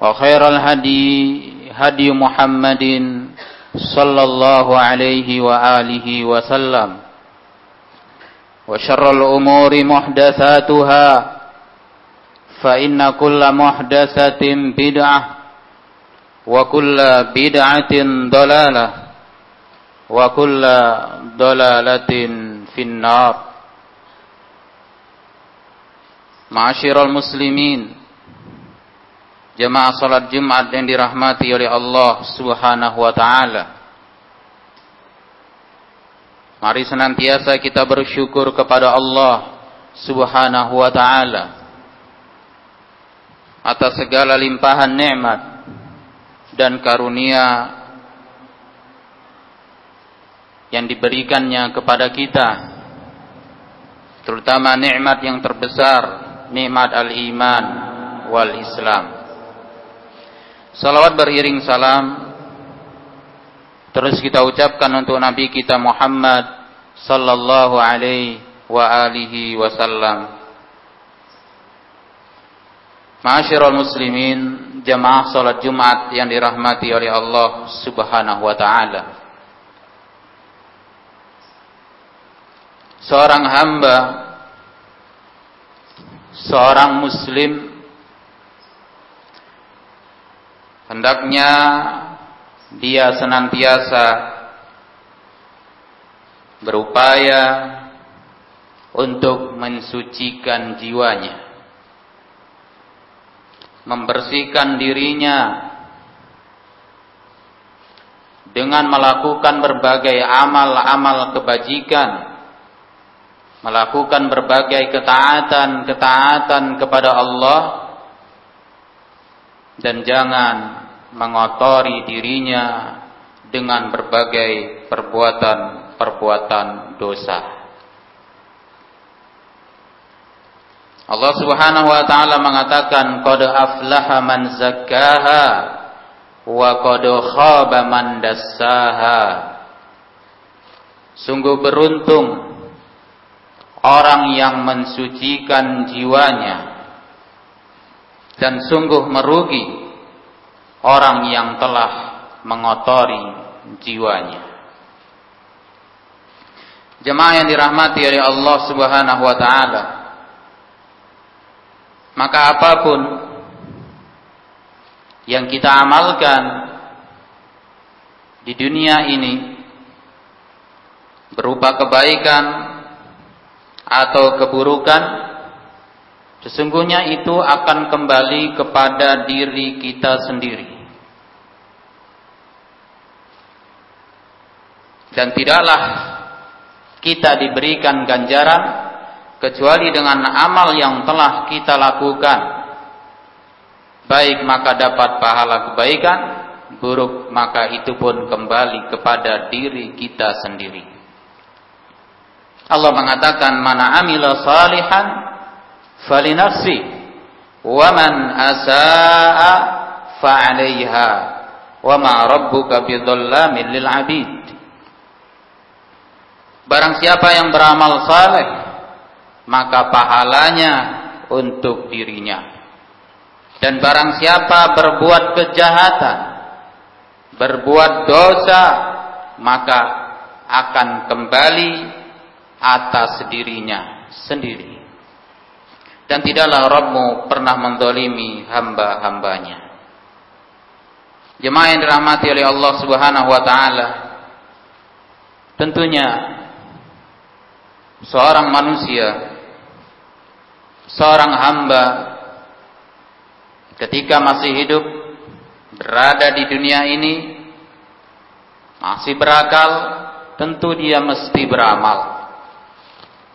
وخير الهدي هدي محمد صلى الله عليه وآله وسلم وشر الأمور محدثاتها فإن كل محدثة بدعة وكل بدعة ضلالة وكل ضلالة في النار Ma'asyiral muslimin Jemaah salat Jumat yang dirahmati oleh Allah Subhanahu wa taala Mari senantiasa kita bersyukur kepada Allah Subhanahu wa taala atas segala limpahan nikmat dan karunia yang diberikannya kepada kita terutama nikmat yang terbesar nikmat al-iman wal Islam. Salawat beriring salam terus kita ucapkan untuk Nabi kita Muhammad sallallahu alaihi wa alihi wasallam. Ma'asyiral muslimin, jamaah salat Jumat yang dirahmati oleh Allah Subhanahu wa taala. Seorang hamba seorang muslim hendaknya dia senantiasa berupaya untuk mensucikan jiwanya membersihkan dirinya dengan melakukan berbagai amal-amal kebajikan melakukan berbagai ketaatan-ketaatan kepada Allah dan jangan mengotori dirinya dengan berbagai perbuatan-perbuatan dosa. Allah Subhanahu wa taala mengatakan qad aflaha man zakkaha wa qad khaba man dassaha. Sungguh beruntung orang yang mensucikan jiwanya dan sungguh merugi orang yang telah mengotori jiwanya. Jemaah yang dirahmati oleh Allah Subhanahu wa taala. Maka apa pun yang kita amalkan di dunia ini berupa kebaikan atau keburukan Sesungguhnya itu akan kembali kepada diri kita sendiri. Dan tidaklah kita diberikan ganjaran kecuali dengan amal yang telah kita lakukan. Baik maka dapat pahala kebaikan, buruk maka itu pun kembali kepada diri kita sendiri. Allah mengatakan mana amila salihan falinafsi wa man asaa fa 'alaiha wa ma rabbuka bidhallamin lil 'abid Barang siapa yang beramal saleh maka pahalanya untuk dirinya dan barang siapa berbuat kejahatan berbuat dosa maka akan kembali atas dirinya sendiri dan tidaklah Rabbmu pernah mendolimi hamba-hambanya. Jemaah yang dirahmati oleh Allah Subhanahu wa taala. Tentunya seorang manusia seorang hamba ketika masih hidup berada di dunia ini masih berakal tentu dia mesti beramal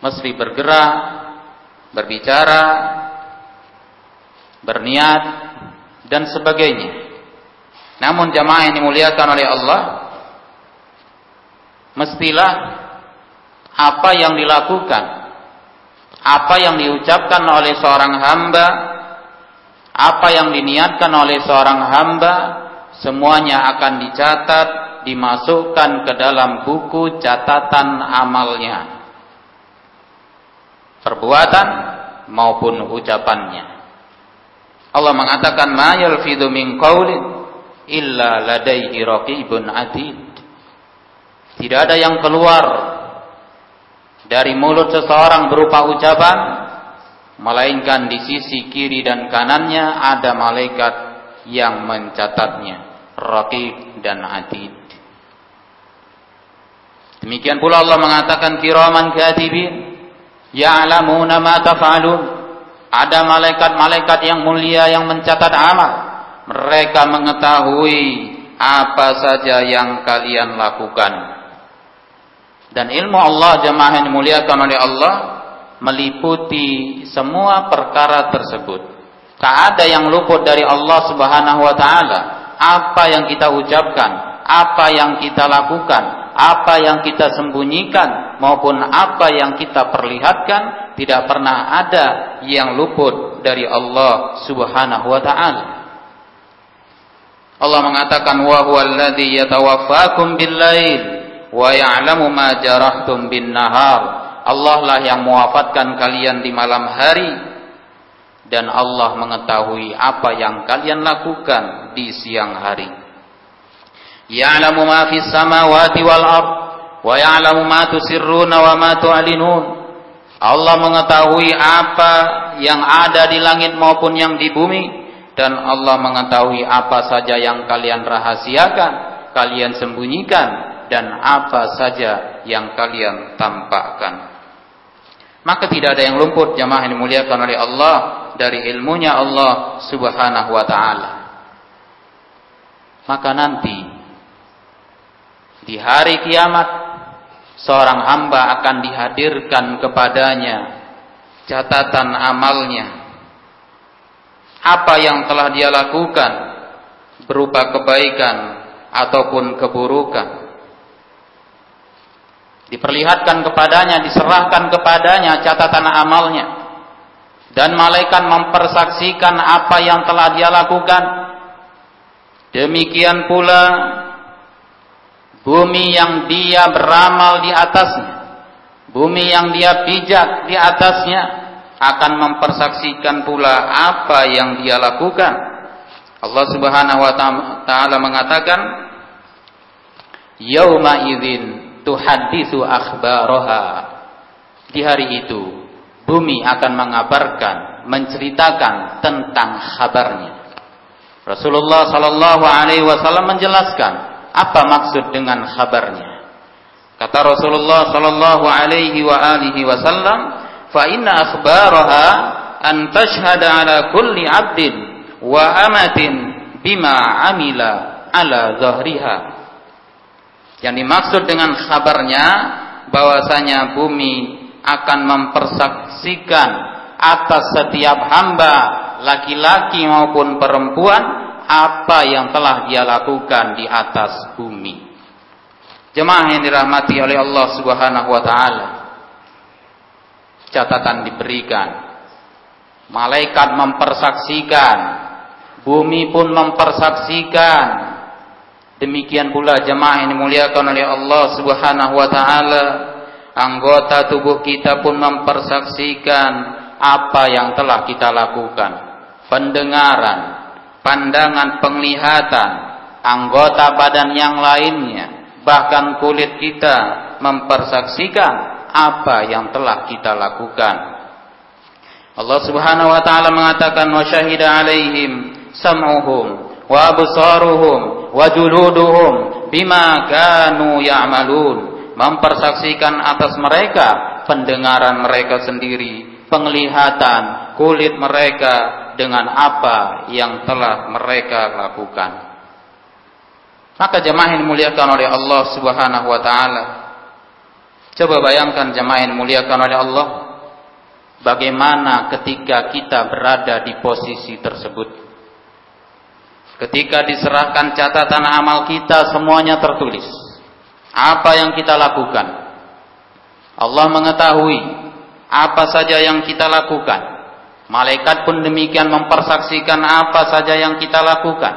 mesti bergerak berbicara, berniat dan sebagainya. Namun jamaah yang dimuliakan oleh Allah mestilah apa yang dilakukan, apa yang diucapkan oleh seorang hamba, apa yang diniatkan oleh seorang hamba, semuanya akan dicatat, dimasukkan ke dalam buku catatan amalnya perbuatan maupun ucapannya. Allah mengatakan ma yalfidhu min qaulin illa ladaihi raqibun atid. Tidak ada yang keluar dari mulut seseorang berupa ucapan melainkan di sisi kiri dan kanannya ada malaikat yang mencatatnya, raqib dan atid. Demikian pula Allah mengatakan kiraman katibin ya'lamuna ma taf'alun. Ada malaikat-malaikat yang mulia yang mencatat amal. Mereka mengetahui apa saja yang kalian lakukan. Dan ilmu Allah jemaah yang dimuliakan oleh Allah meliputi semua perkara tersebut. Tak ada yang luput dari Allah Subhanahu wa taala. Apa yang kita ucapkan, apa yang kita lakukan, apa yang kita sembunyikan maupun apa yang kita perlihatkan tidak pernah ada yang luput dari Allah Subhanahu wa taala. Allah mengatakan wa huwallazi yatawaffakum bil-lail wa ya'lamu ma jarahtum bin-nahar. Allah lah yang mewafatkan kalian di malam hari. Dan Allah mengetahui apa yang kalian lakukan di siang hari. ya'lamu ma fis samawati wal ard. Wa ya'lamu ma tusirruna wa ma tu'linun. Allah mengetahui apa yang ada di langit maupun yang di bumi. Dan Allah mengetahui apa saja yang kalian rahasiakan, kalian sembunyikan dan apa saja yang kalian tampakkan. Maka tidak ada yang luput jamaah yang dimuliakan oleh Allah dari ilmunya Allah Subhanahu wa taala. Maka nanti di hari kiamat seorang hamba akan dihadirkan kepadanya catatan amalnya. Apa yang telah dia lakukan berupa kebaikan ataupun keburukan. Diperlihatkan kepadanya, diserahkan kepadanya catatan amalnya. Dan malaikat mempersaksikan apa yang telah dia lakukan. Demikian pula bumi yang dia beramal di atasnya, bumi yang dia pijak di atasnya akan mempersaksikan pula apa yang dia lakukan. Allah Subhanahu wa taala mengatakan, "Yauma idzin tuhaddisu akhbaraha." Di hari itu, bumi akan mengabarkan, menceritakan tentang kabarnya. Rasulullah sallallahu alaihi wasallam menjelaskan apa maksud dengan khabarnya? Kata Rasulullah sallallahu alaihi wa alihi wasallam, "Fa inna akhbaraha an tashhada ala kulli 'abdin wa amatin bima amila ala zahriha. Yang dimaksud dengan kabarnya bahwasanya bumi akan mempersaksikan atas setiap hamba laki-laki maupun perempuan apa yang telah dia lakukan di atas bumi. Jemaah yang dirahmati oleh Allah Subhanahu wa taala. Catatan diberikan. Malaikat mempersaksikan, bumi pun mempersaksikan. Demikian pula jemaah yang dimuliakan oleh Allah Subhanahu wa taala anggota tubuh kita pun mempersaksikan apa yang telah kita lakukan. Pendengaran, pandangan penglihatan, anggota badan yang lainnya, bahkan kulit kita mempersaksikan apa yang telah kita lakukan. Allah Subhanahu wa taala mengatakan wa syahida alaihim sam'uhum wa absaruhum wa juluduhum bima kanu ya'malun mempersaksikan atas mereka pendengaran mereka sendiri, penglihatan kulit mereka dengan apa yang telah mereka lakukan. Maka jemaah yang dimuliakan oleh Allah Subhanahu wa taala. Coba bayangkan jemaah yang dimuliakan oleh Allah bagaimana ketika kita berada di posisi tersebut. Ketika diserahkan catatan amal kita semuanya tertulis apa yang kita lakukan. Allah mengetahui apa saja yang kita lakukan. Malaikat pun demikian mempersaksikan apa saja yang kita lakukan.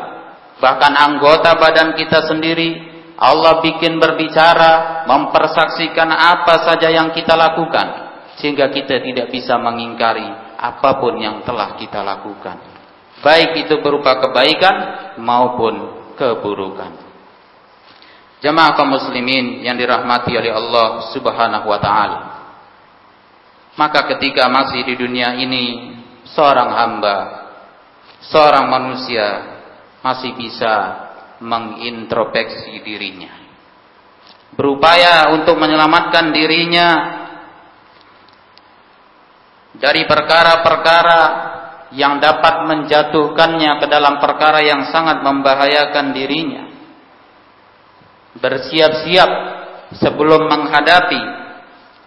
Bahkan anggota badan kita sendiri Allah bikin berbicara, mempersaksikan apa saja yang kita lakukan sehingga kita tidak bisa mengingkari apa pun yang telah kita lakukan. Baik itu berupa kebaikan maupun keburukan. Jemaah kaum muslimin yang dirahmati oleh Allah Subhanahu wa taala. Maka ketika masih di dunia ini seorang hamba, seorang manusia masih bisa mengintrospeksi dirinya. Berupaya untuk menyelamatkan dirinya dari perkara-perkara yang dapat menjatuhkannya ke dalam perkara yang sangat membahayakan dirinya. Bersiap-siap sebelum menghadapi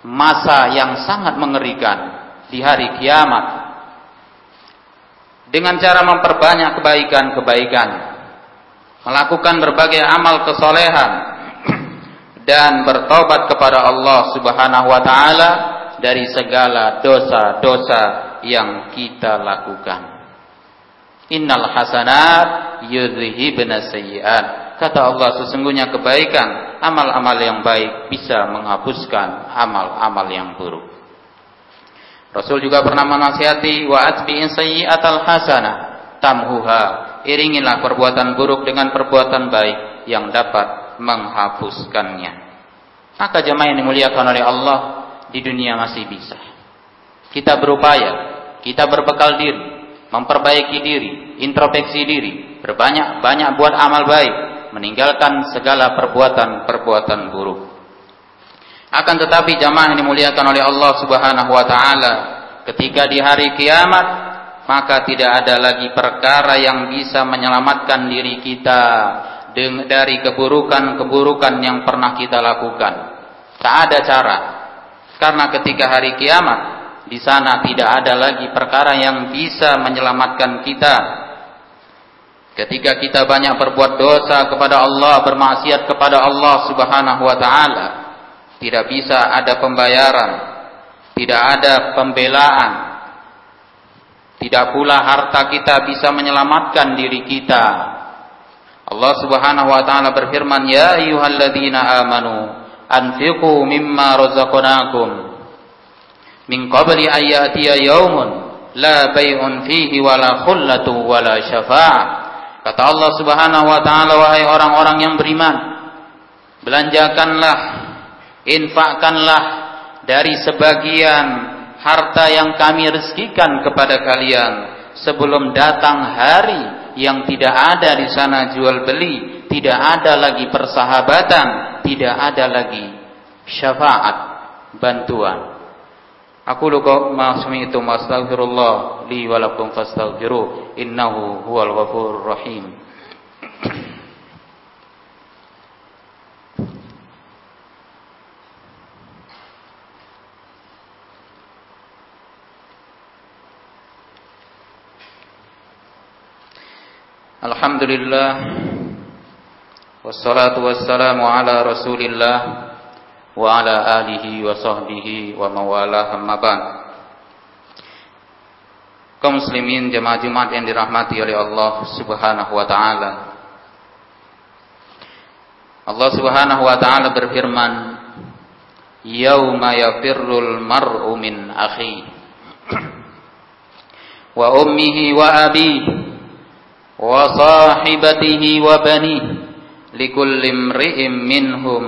masa yang sangat mengerikan di hari kiamat. Dengan cara memperbanyak kebaikan-kebaikan melakukan berbagai amal kesolehan dan bertobat kepada Allah Subhanahu wa taala dari segala dosa-dosa yang kita lakukan. Innal hasanat yudhibna sayyi'at Kata Allah sesungguhnya kebaikan, amal-amal yang baik bisa menghapuskan amal-amal yang buruk. Rasul juga pernah menasihati wa atbi'in sayyi'atal hasanah tamhuha. Iringilah perbuatan buruk dengan perbuatan baik yang dapat menghapuskannya. Maka jemaah yang dimuliakan oleh Allah di dunia masih bisa. Kita berupaya, kita berbekal diri, memperbaiki diri, introspeksi diri, berbanyak-banyak buat amal baik, meninggalkan segala perbuatan-perbuatan buruk. Akan tetapi jamaah dimuliakan oleh Allah Subhanahu wa taala, ketika di hari kiamat maka tidak ada lagi perkara yang bisa menyelamatkan diri kita dari keburukan-keburukan yang pernah kita lakukan. Tak ada cara. Karena ketika hari kiamat di sana tidak ada lagi perkara yang bisa menyelamatkan kita Ketika kita banyak berbuat dosa kepada Allah, bermaksiat kepada Allah Subhanahu wa taala, tidak bisa ada pembayaran, tidak ada pembelaan. Tidak pula harta kita bisa menyelamatkan diri kita. Allah Subhanahu wa taala berfirman, "Ya ayyuhalladzina amanu, anfiqu mimma razaqnakum min qabli ayyatiya yaumun la bay'un fihi wala khullatu wala syafa'ah." Kata Allah Subhanahu wa taala wahai orang-orang yang beriman, belanjakanlah, infakkanlah dari sebagian harta yang kami rezekikan kepada kalian sebelum datang hari yang tidak ada di sana jual beli, tidak ada lagi persahabatan, tidak ada lagi syafaat, bantuan. أقول ما سمعتم أستغفر الله لي ولكم فاستغفروه إنه هو الغفور الرحيم الحمد لله والصلاة والسلام على رسول الله Wa ala alihi wa sahbihi wa mawalah amma Kaum muslimin jemaah Jumat yang dirahmati oleh Allah subhanahu wa ta'ala. Allah subhanahu wa ta'ala berfirman Yawma yafirrul mar'u min akhi. Wa ummihi wa abihi wa sahibatihi wa bani likulli imri'im minhum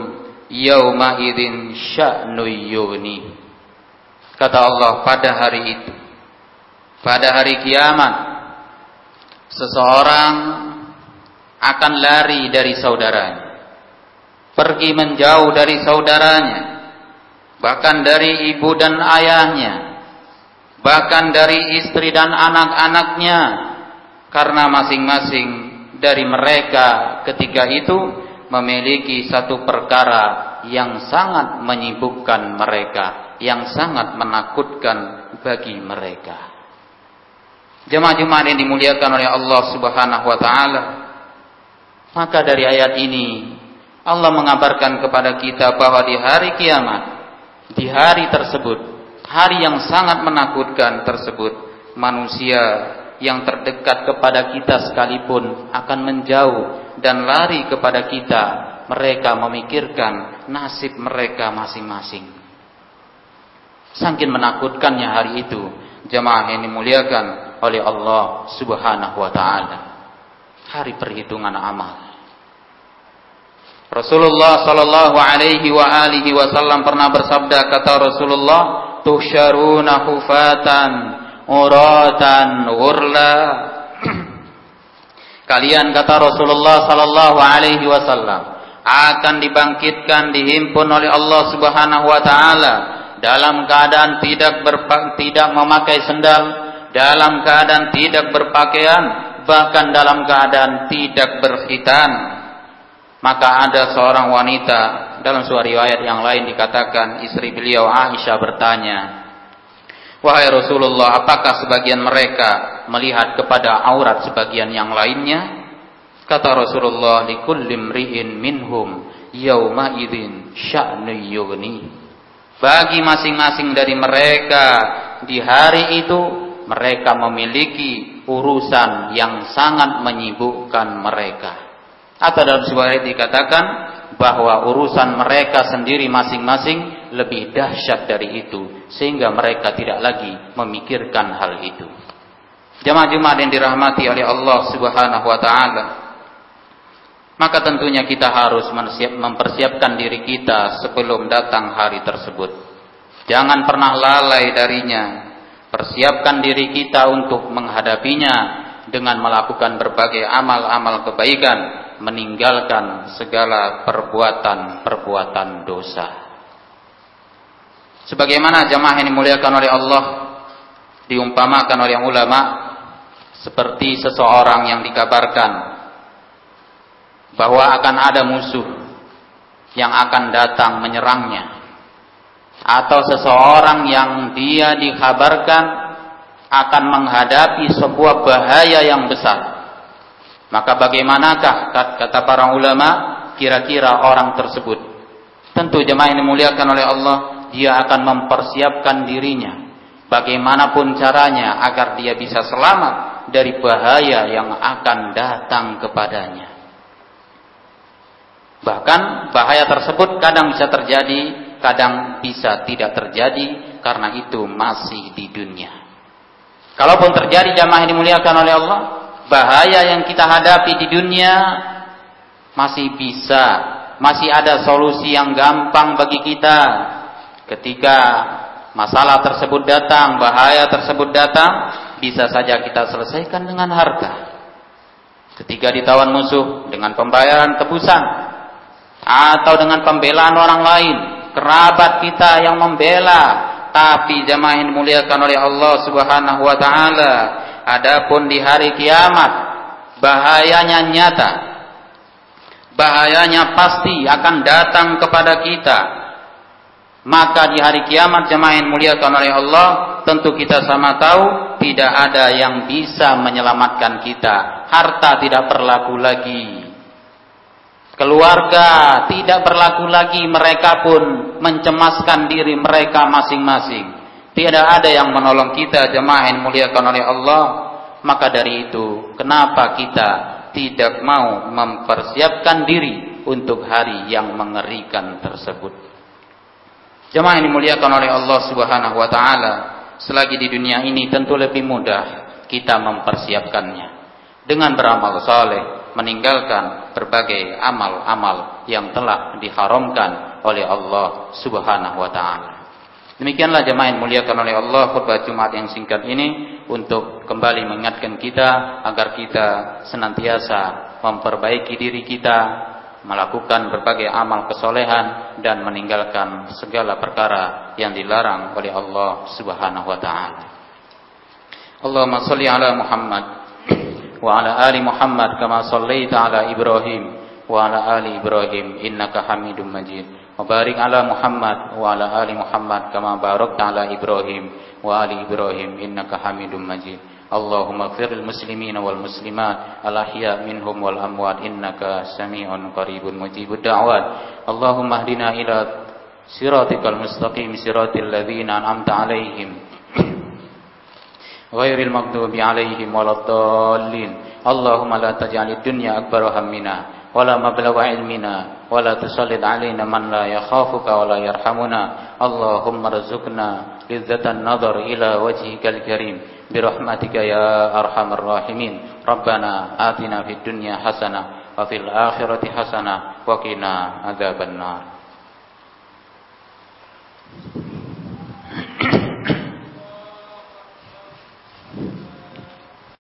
yawma idzin sya'nu yuni. Kata Allah pada hari itu pada hari kiamat seseorang akan lari dari saudaranya pergi menjauh dari saudaranya bahkan dari ibu dan ayahnya bahkan dari istri dan anak-anaknya karena masing-masing dari mereka ketika itu memiliki satu perkara yang sangat menyibukkan mereka, yang sangat menakutkan bagi mereka. Jemaah-jemaah yang dimuliakan oleh Allah Subhanahu wa taala. Maka dari ayat ini Allah mengabarkan kepada kita bahwa di hari kiamat, di hari tersebut, hari yang sangat menakutkan tersebut, manusia yang terdekat kepada kita sekalipun akan menjauh dan lari kepada kita. Mereka memikirkan nasib mereka masing-masing. Sangkin menakutkannya hari itu, jemaah yang dimuliakan oleh Allah Subhanahu wa taala. Hari perhitungan amal. Rasulullah sallallahu alaihi wa alihi wasallam pernah bersabda kata Rasulullah, "Tusyaruna hufatan uratan ghurla. Kalian kata Rasulullah sallallahu alaihi wasallam akan dibangkitkan dihimpun oleh Allah Subhanahu wa taala dalam keadaan tidak berpa tidak memakai sendal dalam keadaan tidak berpakaian bahkan dalam keadaan tidak berkhitan. Maka ada seorang wanita dalam sebuah riwayat yang lain dikatakan istri beliau Aisyah bertanya Wahai Rasulullah, apakah sebagian mereka melihat kepada aurat sebagian yang lainnya? Kata Rasulullah, likulli mri'in minhum yauma idzin sya'nu yughni. Bagi masing-masing dari mereka di hari itu mereka memiliki urusan yang sangat menyibukkan mereka. Atau dalam sebuah ayat dikatakan bahwa urusan mereka sendiri masing-masing lebih dahsyat dari itu sehingga mereka tidak lagi memikirkan hal itu. Jemaah-jemaah yang dirahmati oleh Allah Subhanahu wa taala. Maka tentunya kita harus mempersiapkan diri kita sebelum datang hari tersebut. Jangan pernah lalai darinya. Persiapkan diri kita untuk menghadapinya dengan melakukan berbagai amal-amal kebaikan meninggalkan segala perbuatan-perbuatan dosa. Sebagaimana jamaah yang dimuliakan oleh Allah diumpamakan oleh ulama seperti seseorang yang dikabarkan bahwa akan ada musuh yang akan datang menyerangnya atau seseorang yang dia dikabarkan akan menghadapi sebuah bahaya yang besar maka bagaimanakah kata para ulama kira-kira orang tersebut? Tentu jemaah yang dimuliakan oleh Allah, dia akan mempersiapkan dirinya bagaimanapun caranya agar dia bisa selamat dari bahaya yang akan datang kepadanya. Bahkan bahaya tersebut kadang bisa terjadi, kadang bisa tidak terjadi karena itu masih di dunia. Kalaupun terjadi jamaah yang dimuliakan oleh Allah, bahaya yang kita hadapi di dunia masih bisa, masih ada solusi yang gampang bagi kita. Ketika masalah tersebut datang, bahaya tersebut datang, bisa saja kita selesaikan dengan harta. Ketika ditawan musuh dengan pembayaran tebusan atau dengan pembelaan orang lain, kerabat kita yang membela Tapi jamaah yang dimuliakan oleh Allah Subhanahu wa taala, adapun di hari kiamat bahayanya nyata. Bahayanya pasti akan datang kepada kita. Maka di hari kiamat jemaah yang muliakan oleh Allah, tentu kita sama tahu tidak ada yang bisa menyelamatkan kita. Harta tidak berlaku lagi. Keluarga tidak berlaku lagi, mereka pun mencemaskan diri mereka masing-masing. Tidak ada yang menolong kita jemaah yang muliakan oleh Allah. Maka dari itu, kenapa kita tidak mau mempersiapkan diri untuk hari yang mengerikan tersebut? Jemaah yang dimuliakan oleh Allah Subhanahu wa taala, selagi di dunia ini tentu lebih mudah kita mempersiapkannya dengan beramal saleh, meninggalkan berbagai amal-amal yang telah diharamkan oleh Allah Subhanahu wa taala. Demikianlah jemaah yang muliakan oleh Allah khutbah Jumat yang singkat ini untuk kembali mengingatkan kita agar kita senantiasa memperbaiki diri kita, melakukan berbagai amal kesolehan dan meninggalkan segala perkara yang dilarang oleh Allah Subhanahu wa taala. Allahumma shalli ala Muhammad wa ala ali Muhammad kama shallaita ala Ibrahim wa ala ali Ibrahim innaka Hamidum Majid. Mubarik barik ala Muhammad wa ala ali Muhammad kama barakta ala Ibrahim wa ali Ibrahim innaka Hamidum Majid. اللهم اغفر للمسلمين والمسلمات الأحياء منهم والأموات إنك سميع قريب مجيب الدعوات. اللهم اهدنا إلى صراطك المستقيم صراط الذين أنعمت عليهم غير المغضوب عليهم ولا الضالين. اللهم لا تجعل الدنيا أكبر همنا. ولا مبلغ علمنا ولا تسلط علينا من لا يخافك ولا يرحمنا. اللهم ارزقنا لذة النظر إلى وجهك الكريم. برحمتك يا أرحم الراحمين. ربنا آتنا في الدنيا حسنة وفي الآخرة حسنة وقنا عذاب النار.